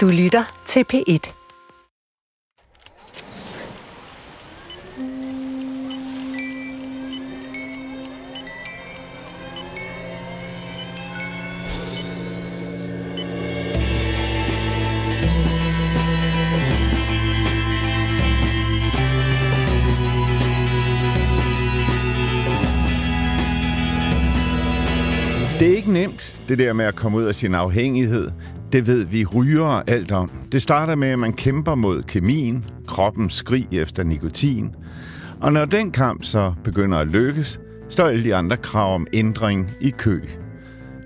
Du lytter til P1. Det der med at komme ud af sin afhængighed. Det ved vi ryger alt om. Det starter med, at man kæmper mod kemien, kroppen skrig efter nikotin. Og når den kamp så begynder at lykkes, står alle de andre krav om ændring i kø.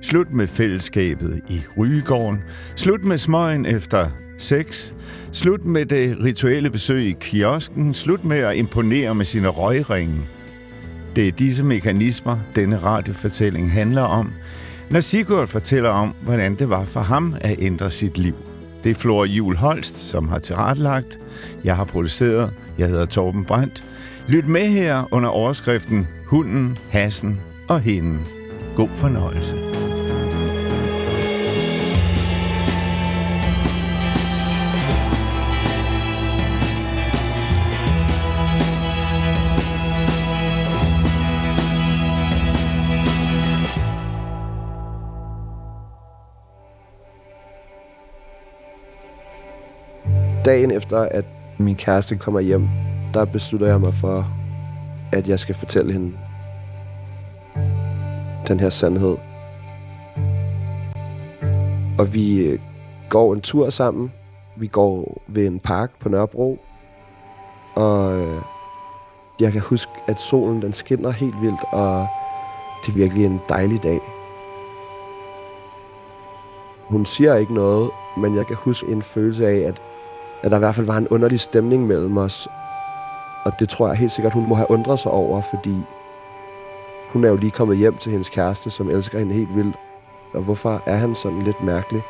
Slut med fællesskabet i rygegården. Slut med smøgen efter sex. Slut med det rituelle besøg i kiosken. Slut med at imponere med sine røgringe. Det er disse mekanismer, denne radiofortælling handler om, når Sigurd fortæller om, hvordan det var for ham at ændre sit liv. Det er Flora Jul Holst, som har tilrettelagt. Jeg har produceret. Jeg hedder Torben Brandt. Lyt med her under overskriften Hunden, Hassen og Hende. God fornøjelse. Dagen efter, at min kæreste kommer hjem, der beslutter jeg mig for, at jeg skal fortælle hende den her sandhed. Og vi øh, går en tur sammen. Vi går ved en park på Nørrebro. Og øh, jeg kan huske, at solen den skinner helt vildt, og det er virkelig en dejlig dag. Hun siger ikke noget, men jeg kan huske en følelse af, at at der i hvert fald var en underlig stemning mellem os. Og det tror jeg helt sikkert, hun må have undret sig over, fordi hun er jo lige kommet hjem til hendes kæreste, som elsker hende helt vildt. Og hvorfor er han sådan lidt mærkelig?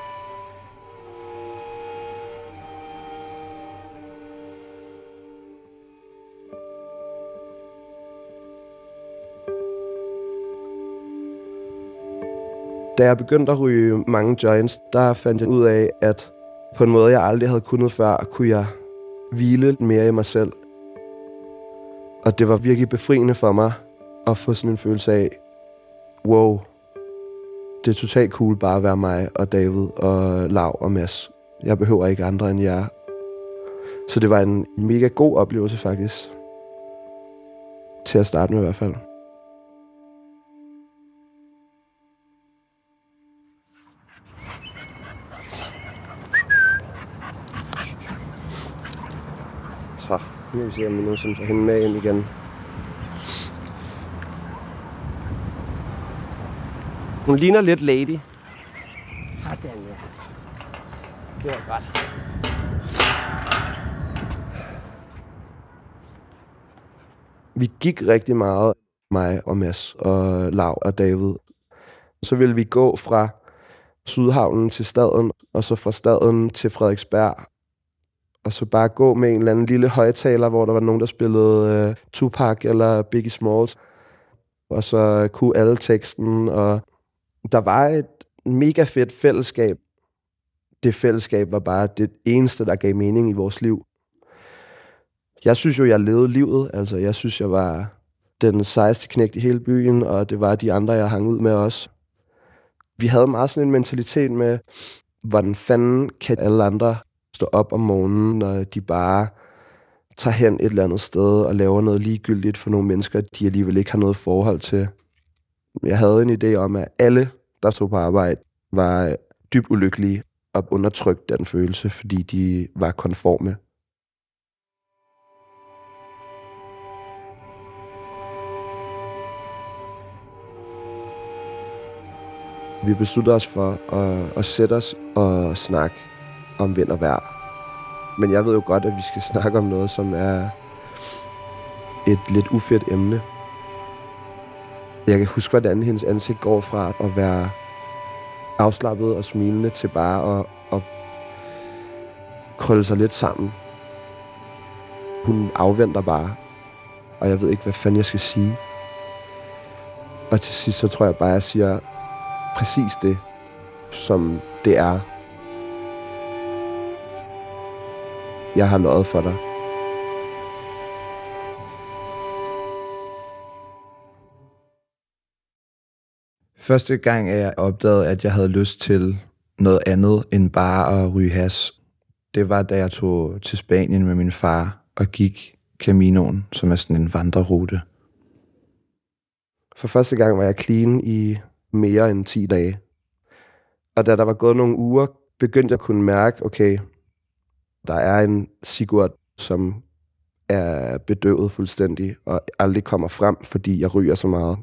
Da jeg begyndte at ryge mange joints, der fandt jeg ud af, at på en måde, jeg aldrig havde kunnet før, kunne jeg hvile mere i mig selv. Og det var virkelig befriende for mig at få sådan en følelse af, wow, det er totalt cool bare at være mig og David og Lav og Mads. Jeg behøver ikke andre end jer. Så det var en mega god oplevelse faktisk. Til at starte med i hvert fald. Nu må vi se, om vi nogensinde får hende med ind igen. Hun ligner lidt lady. Sådan, ja. Det var godt. Vi gik rigtig meget, mig og Mads og Lav og David. Så ville vi gå fra Sydhavnen til staden, og så fra staden til Frederiksberg, og så bare gå med en eller anden lille højtaler, hvor der var nogen, der spillede øh, Tupac eller Biggie Smalls. Og så kunne alle teksten, og der var et mega fedt fællesskab. Det fællesskab var bare det eneste, der gav mening i vores liv. Jeg synes jo, jeg levede livet. Altså, jeg synes, jeg var den sejeste knægt i hele byen, og det var de andre, jeg hang ud med også. Vi havde meget sådan en mentalitet med, hvordan fanden kan alle andre stå op om morgenen, når de bare tager hen et eller andet sted og laver noget ligegyldigt for nogle mennesker, de alligevel ikke har noget forhold til. Jeg havde en idé om, at alle, der stod på arbejde, var dybt ulykkelige og undertrykt den følelse, fordi de var konforme. Vi besluttede os for at, at sætte os og snakke om vind og vejr. Men jeg ved jo godt, at vi skal snakke om noget, som er et lidt ufedt emne. Jeg kan huske, hvordan hendes ansigt går fra at være afslappet og smilende til bare at, at krølle sig lidt sammen. Hun afventer bare, og jeg ved ikke, hvad fanden jeg skal sige. Og til sidst, så tror jeg bare, at jeg siger præcis det, som det er. Jeg har løjet for dig. Første gang, jeg opdagede, at jeg havde lyst til noget andet end bare at ryge has, det var, da jeg tog til Spanien med min far og gik Caminoen, som er sådan en vandrerute. For første gang var jeg clean i mere end 10 dage. Og da der var gået nogle uger, begyndte jeg at kunne mærke, okay, der er en Sigurd, som er bedøvet fuldstændig, og aldrig kommer frem, fordi jeg ryger så meget.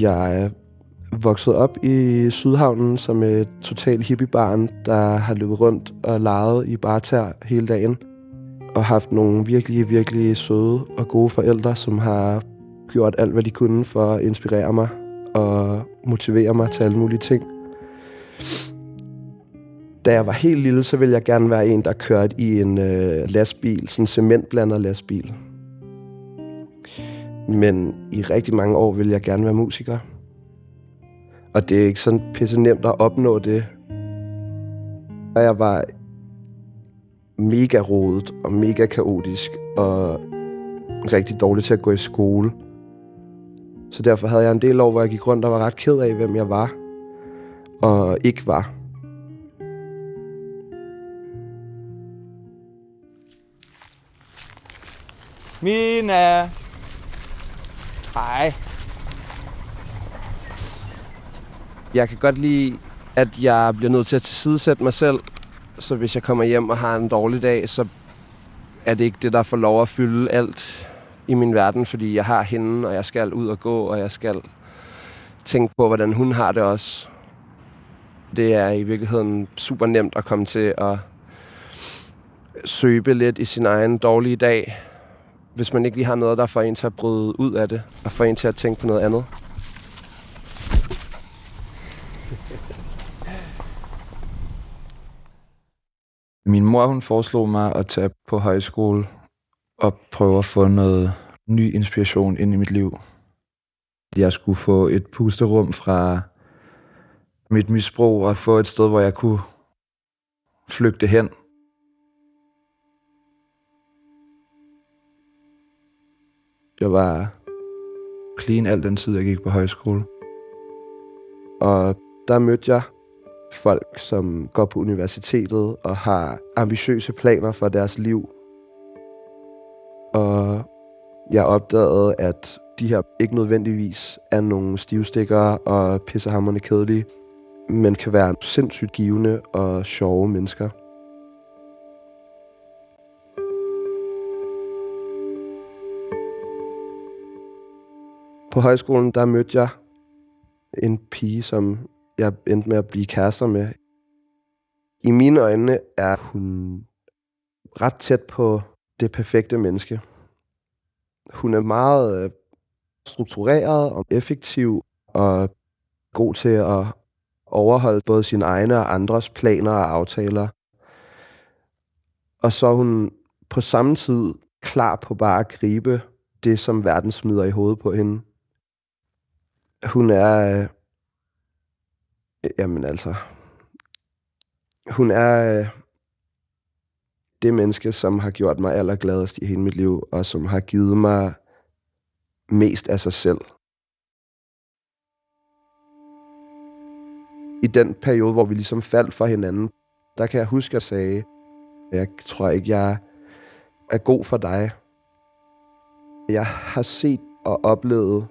Jeg er vokset op i Sydhavnen som et total hippiebarn, der har løbet rundt og leget i barter hele dagen. Og haft nogle virkelig, virkelig søde og gode forældre, som har gjort alt, hvad de kunne for at inspirere mig og motivere mig til alle mulige ting. Da jeg var helt lille, så ville jeg gerne være en, der kørte i en øh, lastbil, sådan en cementblander lastbil. Men i rigtig mange år ville jeg gerne være musiker. Og det er ikke sådan pisse nemt at opnå det. Og jeg var mega rodet og mega kaotisk og rigtig dårlig til at gå i skole. Så derfor havde jeg en del år, hvor jeg gik rundt og var ret ked af, hvem jeg var og ikke var. Mina! Hej. Jeg kan godt lide, at jeg bliver nødt til at tilsidesætte mig selv. Så hvis jeg kommer hjem og har en dårlig dag, så er det ikke det, der får lov at fylde alt i min verden, fordi jeg har hende, og jeg skal ud og gå, og jeg skal tænke på, hvordan hun har det også. Det er i virkeligheden super nemt at komme til at søbe lidt i sin egen dårlige dag, hvis man ikke lige har noget, der får en til at bryde ud af det, og får en til at tænke på noget andet. Min mor hun foreslog mig at tage på højskole og prøve at få noget ny inspiration ind i mit liv. Jeg skulle få et pusterum fra mit misbrug og få et sted, hvor jeg kunne flygte hen. Jeg var clean al den tid, jeg gik på højskole. Og der mødte jeg folk, som går på universitetet og har ambitiøse planer for deres liv. Og jeg opdagede, at de her ikke nødvendigvis er nogle stivstikkere og pissehammerne kedelige, men kan være sindssygt givende og sjove mennesker. På højskolen, der mødte jeg en pige, som jeg endte med at blive kærester med. I mine øjne er hun ret tæt på det perfekte menneske. Hun er meget øh, struktureret og effektiv og god til at overholde både sine egne og andres planer og aftaler. Og så er hun på samme tid klar på bare at gribe det, som verden smider i hovedet på hende. Hun er... Øh, jamen altså... Hun er øh, det menneske, som har gjort mig allergladest i hele mit liv, og som har givet mig mest af sig selv. I den periode, hvor vi ligesom faldt for hinanden, der kan jeg huske, at jeg sagde, jeg tror ikke, jeg er god for dig. Jeg har set og oplevet,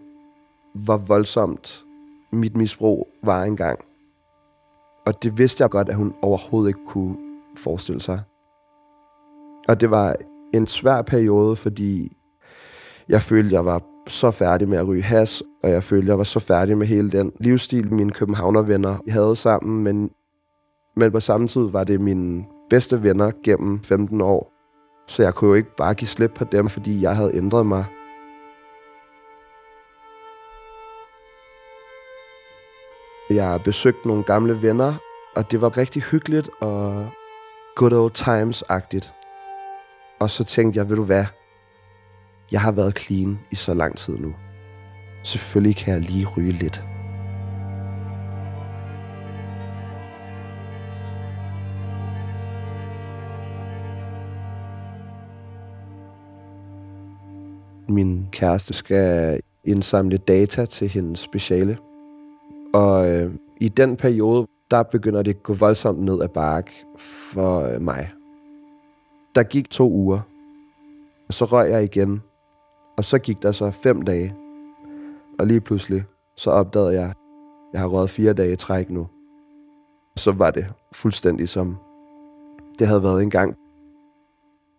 hvor voldsomt mit misbrug var engang. Og det vidste jeg godt, at hun overhovedet ikke kunne forestille sig. Og det var en svær periode, fordi jeg følte, jeg var så færdig med at ryge has, og jeg følte, jeg var så færdig med hele den livsstil, mine københavnervenner havde sammen, men, men på samme tid var det mine bedste venner gennem 15 år. Så jeg kunne jo ikke bare give slip på dem, fordi jeg havde ændret mig. Jeg besøgte nogle gamle venner, og det var rigtig hyggeligt og good old times-agtigt. Og så tænkte jeg, ved du hvad? Jeg har været clean i så lang tid nu. Selvfølgelig kan jeg lige ryge lidt. Min kæreste skal indsamle data til hendes speciale. Og øh, i den periode, der begynder det at gå voldsomt ned ad bakke for øh, mig. Der gik to uger, og så røg jeg igen. Og så gik der så fem dage. Og lige pludselig, så opdagede jeg, at jeg har røget fire dage i træk nu. Så var det fuldstændig som det havde været engang.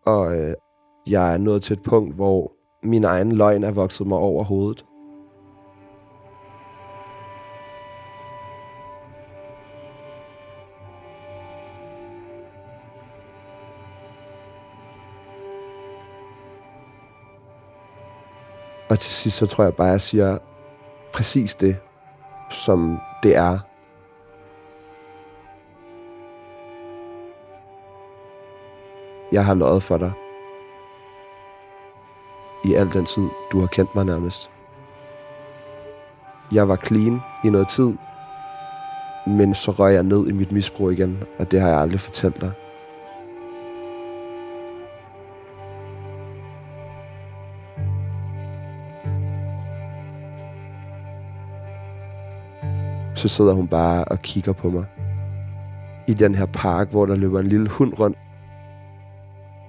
Og øh, jeg er nået til et punkt, hvor min egen løgn er vokset mig over hovedet. Og til sidst, så tror jeg bare, at jeg siger præcis det, som det er. Jeg har løjet for dig. I al den tid, du har kendt mig nærmest. Jeg var clean i noget tid, men så røg jeg ned i mit misbrug igen, og det har jeg aldrig fortalt dig. Så sidder hun bare og kigger på mig. I den her park, hvor der løber en lille hund rundt.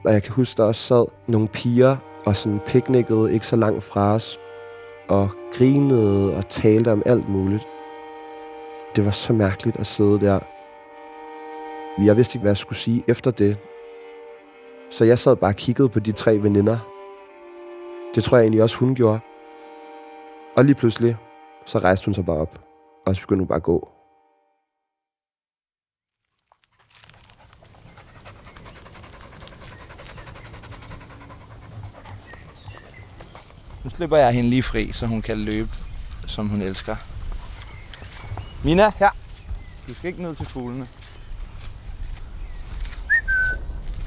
Og jeg kan huske, der også sad nogle piger og sådan piknikkede ikke så langt fra os. Og grinede og talte om alt muligt. Det var så mærkeligt at sidde der. Jeg vidste ikke, hvad jeg skulle sige efter det. Så jeg sad bare og kiggede på de tre veninder. Det tror jeg egentlig også, hun gjorde. Og lige pludselig, så rejste hun sig bare op. Og så begyndte hun bare at gå. Nu slipper jeg hende lige fri, så hun kan løbe, som hun elsker. Mina, her. Du skal ikke ned til fuglene.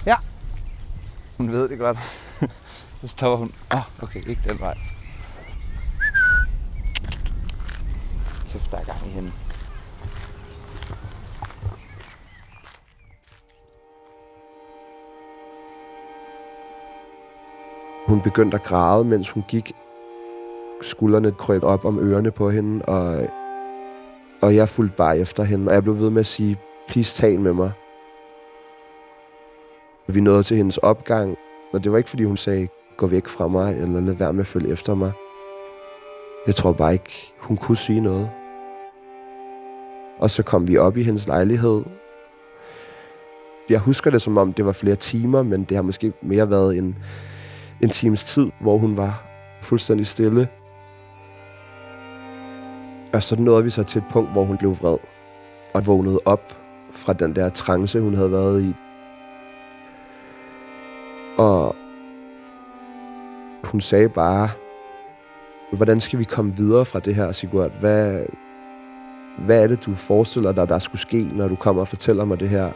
Ja. Hun ved det godt. så stopper hun. Åh, oh, okay, ikke den vej. Der er gang i hende. Hun begyndte at græde, mens hun gik. Skuldrene krøb op om ørerne på hende, og, og jeg fulgte bare efter hende. Og jeg blev ved med at sige, please tal med mig. Vi nåede til hendes opgang, og det var ikke, fordi hun sagde, gå væk fra mig, eller lad være med at følge efter mig. Jeg tror bare ikke, hun kunne sige noget. Og så kom vi op i hendes lejlighed. Jeg husker det som om, det var flere timer, men det har måske mere været en, en times tid, hvor hun var fuldstændig stille. Og så nåede vi så til et punkt, hvor hun blev vred og vågnede op fra den der trance, hun havde været i. Og hun sagde bare, hvordan skal vi komme videre fra det her, Sigurd? Hvad, hvad er det, du forestiller dig, der skulle ske, når du kommer og fortæller mig det her?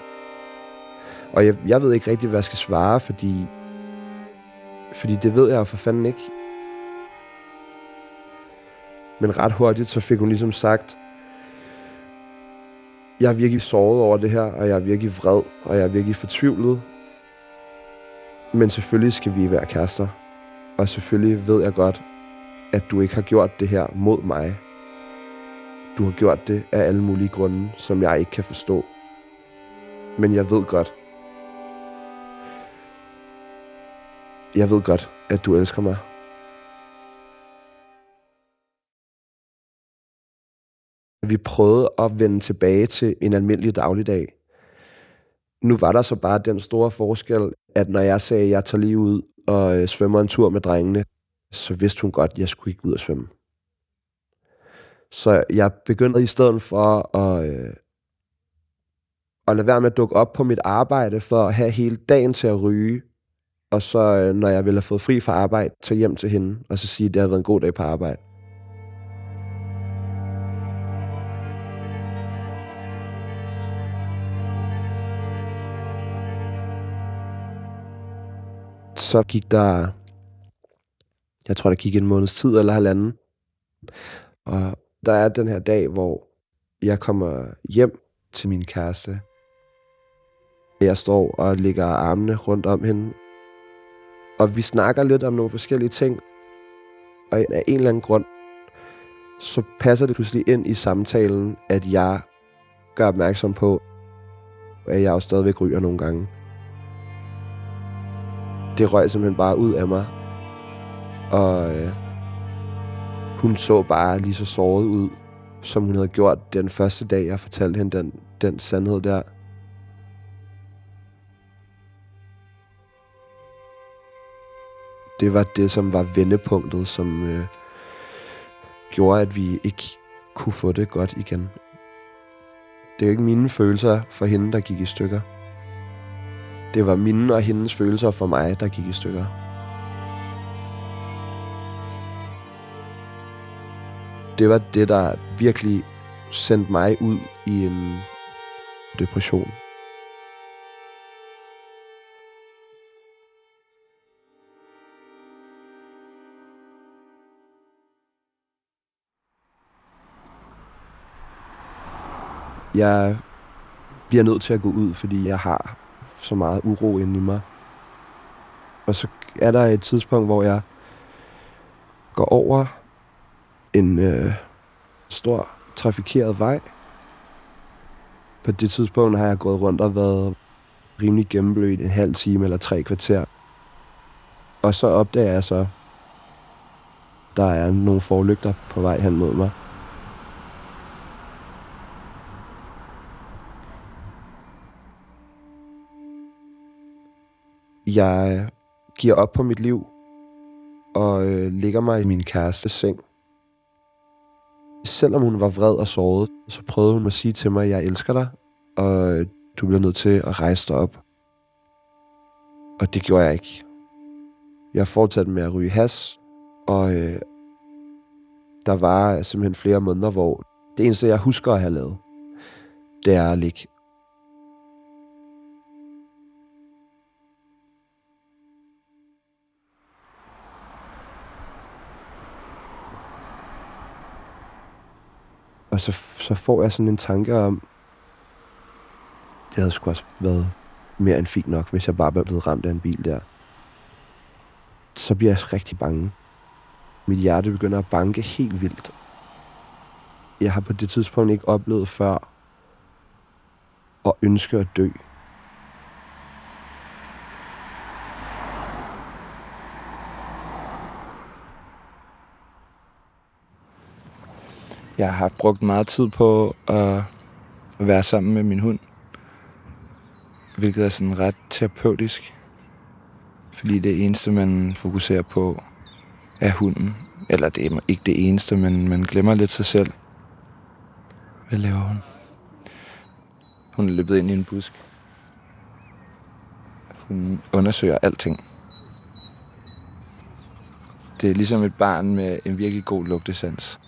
Og jeg, jeg ved ikke rigtig, hvad jeg skal svare, fordi fordi det ved jeg jo for fanden ikke. Men ret hurtigt, så fik hun ligesom sagt, jeg er virkelig såret over det her, og jeg er virkelig vred, og jeg er virkelig fortvivlet. Men selvfølgelig skal vi være kærester. Og selvfølgelig ved jeg godt, at du ikke har gjort det her mod mig. Du har gjort det af alle mulige grunde, som jeg ikke kan forstå. Men jeg ved godt, Jeg ved godt, at du elsker mig. Vi prøvede at vende tilbage til en almindelig dagligdag. Nu var der så bare den store forskel, at når jeg sagde, at jeg tager lige ud og øh, svømmer en tur med drengene, så vidste hun godt, at jeg skulle ikke ud og svømme. Så jeg begyndte i stedet for at, øh, at lade være med at dukke op på mit arbejde, for at have hele dagen til at ryge, og så, øh, når jeg ville have fået fri fra arbejde, tage hjem til hende, og så sige, at det har været en god dag på arbejde. Så gik der, jeg tror, der gik en måneds tid eller halvanden. Og der er den her dag, hvor jeg kommer hjem til min kæreste. Jeg står og lægger armene rundt om hende, og vi snakker lidt om nogle forskellige ting. Og af en eller anden grund, så passer det pludselig ind i samtalen, at jeg gør opmærksom på, at jeg jo stadigvæk ryger nogle gange. Det røg simpelthen bare ud af mig. Og øh, hun så bare lige så såret ud, som hun havde gjort den første dag, jeg fortalte hende den, den sandhed der. Det var det, som var vendepunktet, som øh, gjorde, at vi ikke kunne få det godt igen. Det er jo ikke mine følelser for hende, der gik i stykker. Det var mine og hendes følelser for mig, der gik i stykker. Det var det, der virkelig sendte mig ud i en depression. Jeg bliver nødt til at gå ud, fordi jeg har så meget uro inde i mig. Og så er der et tidspunkt, hvor jeg går over en øh, stor trafikeret vej. På det tidspunkt har jeg gået rundt og været rimelig gennemblødt en halv time eller tre kvarter. Og så opdager jeg så, der er nogle forlygter på vej hen mod mig. Jeg giver op på mit liv og øh, ligger mig i min kærestes seng. Selvom hun var vred og såret, så prøvede hun at sige til mig, at jeg elsker dig, og øh, du bliver nødt til at rejse dig op. Og det gjorde jeg ikke. Jeg fortsatte med at ryge has, og øh, der var simpelthen flere måneder, hvor det eneste, jeg husker at have lavet, det er at ligge Og så, så får jeg sådan en tanke om, det havde sgu også været mere end fint nok, hvis jeg bare var blevet ramt af en bil der. Så bliver jeg rigtig bange. Mit hjerte begynder at banke helt vildt. Jeg har på det tidspunkt ikke oplevet før at ønske at dø. Jeg har brugt meget tid på at være sammen med min hund. Hvilket er sådan ret terapeutisk. Fordi det eneste, man fokuserer på, er hunden. Eller det er ikke det eneste, men man glemmer lidt sig selv. Hvad laver hun? Hun er løbet ind i en busk. Hun undersøger alting. Det er ligesom et barn med en virkelig god lugtesans.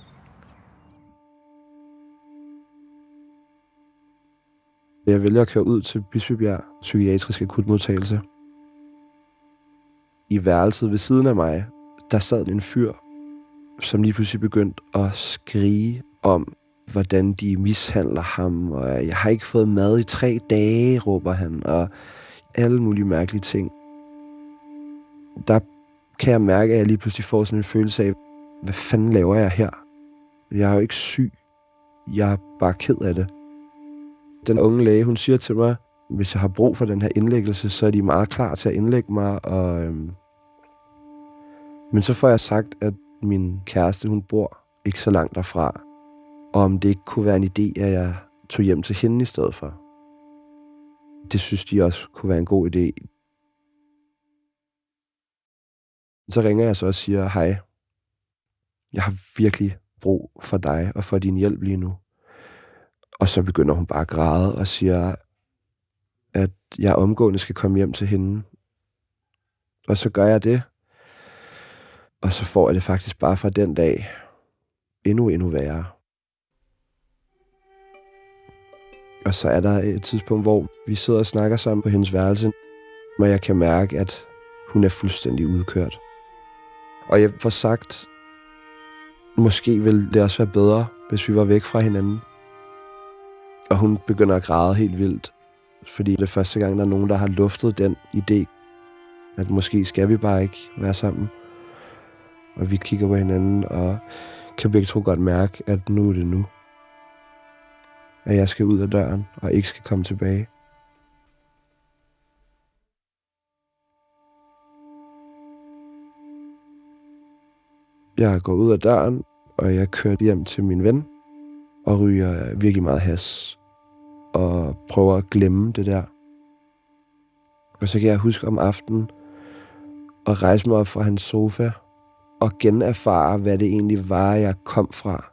Jeg vælger at køre ud til Bispebjerg Psykiatriske Akutmodtagelse. I værelset ved siden af mig, der sad en fyr, som lige pludselig begyndte at skrige om, hvordan de mishandler ham, og jeg har ikke fået mad i tre dage, råber han, og alle mulige mærkelige ting. Der kan jeg mærke, at jeg lige pludselig får sådan en følelse af, hvad fanden laver jeg her? Jeg er jo ikke syg. Jeg er bare ked af det den unge læge, hun siger til mig, hvis jeg har brug for den her indlæggelse, så er de meget klar til at indlægge mig. Og, øhm, men så får jeg sagt, at min kæreste, hun bor ikke så langt derfra. Og om det ikke kunne være en idé, at jeg tog hjem til hende i stedet for. Det synes de også kunne være en god idé. Så ringer jeg så og siger, hej, jeg har virkelig brug for dig og for din hjælp lige nu. Og så begynder hun bare at græde og siger, at jeg omgående skal komme hjem til hende. Og så gør jeg det. Og så får jeg det faktisk bare fra den dag endnu, endnu værre. Og så er der et tidspunkt, hvor vi sidder og snakker sammen på hendes værelse, hvor jeg kan mærke, at hun er fuldstændig udkørt. Og jeg får sagt, måske ville det også være bedre, hvis vi var væk fra hinanden. Og hun begynder at græde helt vildt, fordi det er første gang, der er nogen, der har luftet den idé, at måske skal vi bare ikke være sammen. og vi kigger på hinanden, og kan begge to godt mærke, at nu er det nu. At jeg skal ud af døren, og ikke skal komme tilbage. Jeg går ud af døren, og jeg kører hjem til min ven, og ryger virkelig meget has, og prøver at glemme det der. Og så kan jeg huske om aftenen at rejse mig op fra hans sofa og generfare, hvad det egentlig var, jeg kom fra.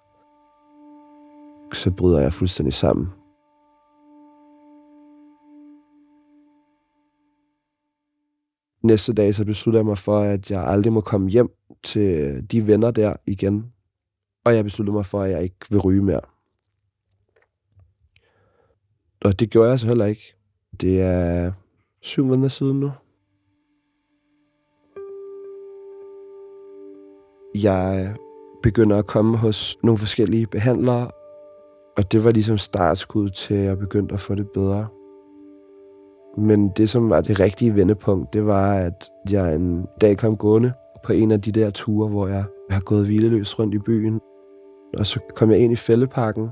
Så bryder jeg fuldstændig sammen. Næste dag så beslutter jeg mig for, at jeg aldrig må komme hjem til de venner der igen. Og jeg besluttede mig for, at jeg ikke vil ryge mere. Og det gjorde jeg så heller ikke. Det er syv måneder siden nu. Jeg begynder at komme hos nogle forskellige behandlere, og det var ligesom startskud til, at jeg begyndte at få det bedre. Men det, som var det rigtige vendepunkt, det var, at jeg en dag kom gående på en af de der ture, hvor jeg har gået hvileløs rundt i byen. Og så kom jeg ind i fældeparken,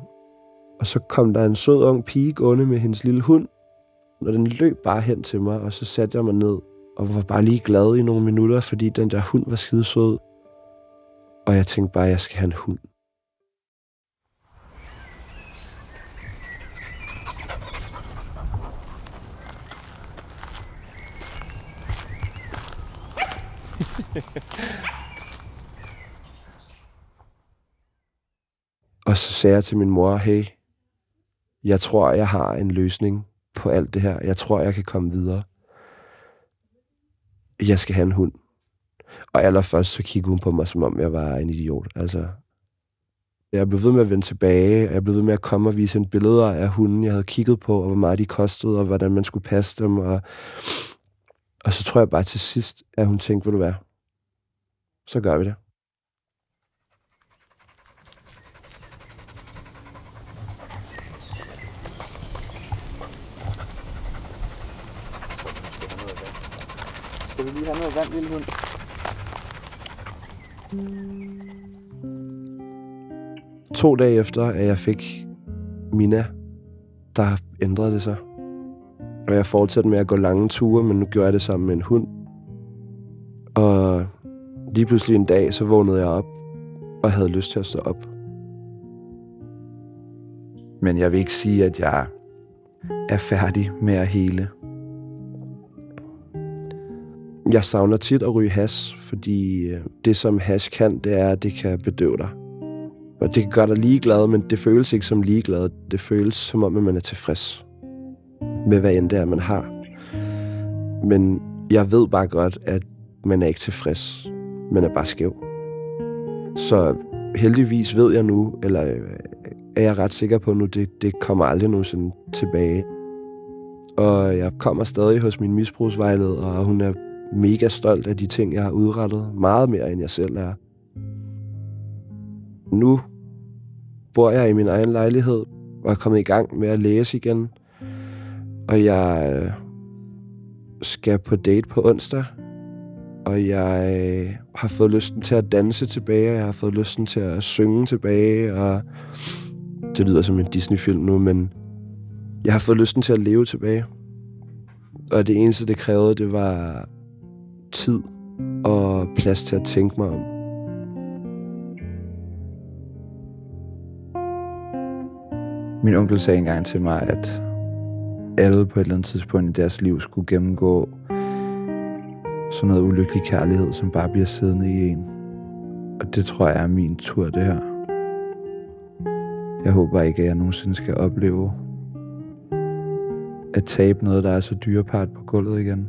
og så kom der en sød ung pige gående med hendes lille hund, og den løb bare hen til mig, og så satte jeg mig ned og var bare lige glad i nogle minutter, fordi den der hund var skide sød. Og jeg tænkte bare, at jeg skal have en hund. og så sagde jeg til min mor, hey, jeg tror, jeg har en løsning på alt det her. Jeg tror, jeg kan komme videre. Jeg skal have en hund. Og allerførst så kiggede hun på mig, som om jeg var en idiot. Altså, jeg blev ved med at vende tilbage, og jeg blev ved med at komme og vise en billeder af hunden, jeg havde kigget på, og hvor meget de kostede, og hvordan man skulle passe dem. Og, og så tror jeg bare til sidst, at hun tænkte, vil du være? Så gør vi det. Skal vi lige have noget vand, lille hund? To dage efter, at jeg fik Mina, der ændrede det sig. Og jeg fortsatte med at gå lange ture, men nu gjorde jeg det sammen med en hund. Og lige pludselig en dag, så vågnede jeg op og havde lyst til at stå op. Men jeg vil ikke sige, at jeg er færdig med at hele. Jeg savner tit at ryge has, fordi øh, det som hash kan, det er, at det kan bedøve dig. Og det kan gøre dig ligeglad, men det føles ikke som ligeglad. Det føles som om, at man er tilfreds med, hvad end det er, man har. Men jeg ved bare godt, at man er ikke tilfreds. Man er bare skæv. Så heldigvis ved jeg nu, eller øh, er jeg ret sikker på nu, det, det kommer aldrig nogensinde tilbage. Og jeg kommer stadig hos min misbrugsvejleder, og hun er mega stolt af de ting, jeg har udrettet. Meget mere, end jeg selv er. Nu bor jeg i min egen lejlighed, og er kommet i gang med at læse igen. Og jeg øh, skal på date på onsdag. Og jeg øh, har fået lysten til at danse tilbage, og jeg har fået lysten til at synge tilbage, og det lyder som en Disney-film nu, men jeg har fået lysten til at leve tilbage. Og det eneste, det krævede, det var tid og plads til at tænke mig om. Min onkel sagde engang til mig, at alle på et eller andet tidspunkt i deres liv skulle gennemgå sådan noget ulykkelig kærlighed, som bare bliver siddende i en. Og det tror jeg er min tur, det her. Jeg håber ikke, at jeg nogensinde skal opleve at tabe noget, der er så dyrebart på gulvet igen.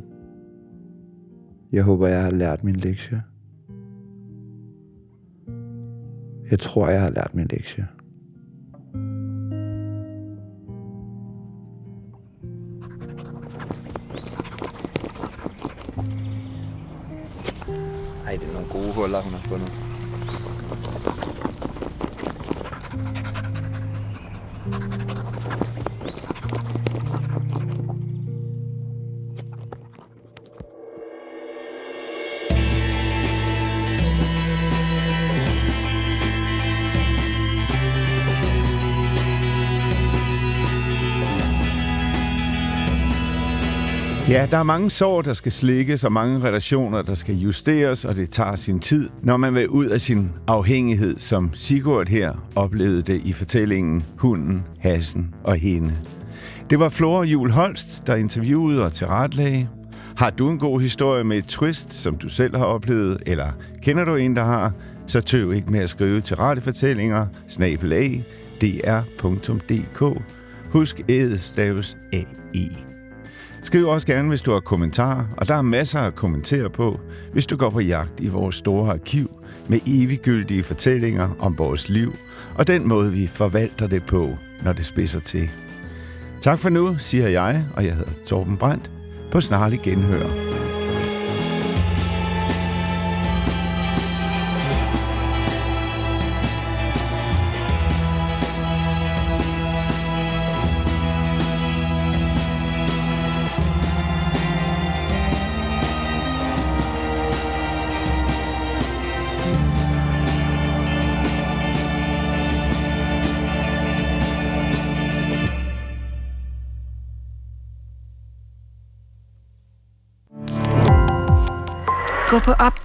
Jeg håber, jeg har lært min lektie. Jeg tror, jeg har lært min lektie. Ej, det er nogle gode huller, hun har fundet. Ja, der er mange sår, der skal slikkes, og mange relationer, der skal justeres, og det tager sin tid, når man vil ud af sin afhængighed, som Sigurd her oplevede det i fortællingen Hunden, Hassen og Hende. Det var Flora Jul Holst, der interviewede og tilretlagde. Har du en god historie med et twist, som du selv har oplevet, eller kender du en, der har, så tøv ikke med at skrive til radiofortællinger, snabelag, dr.dk. Husk ædet staves A-I. Skriv også gerne, hvis du har kommentarer, og der er masser at kommentere på, hvis du går på jagt i vores store arkiv med eviggyldige fortællinger om vores liv, og den måde, vi forvalter det på, når det spidser til. Tak for nu, siger jeg, og jeg hedder Torben Brandt. På snarlig genhør.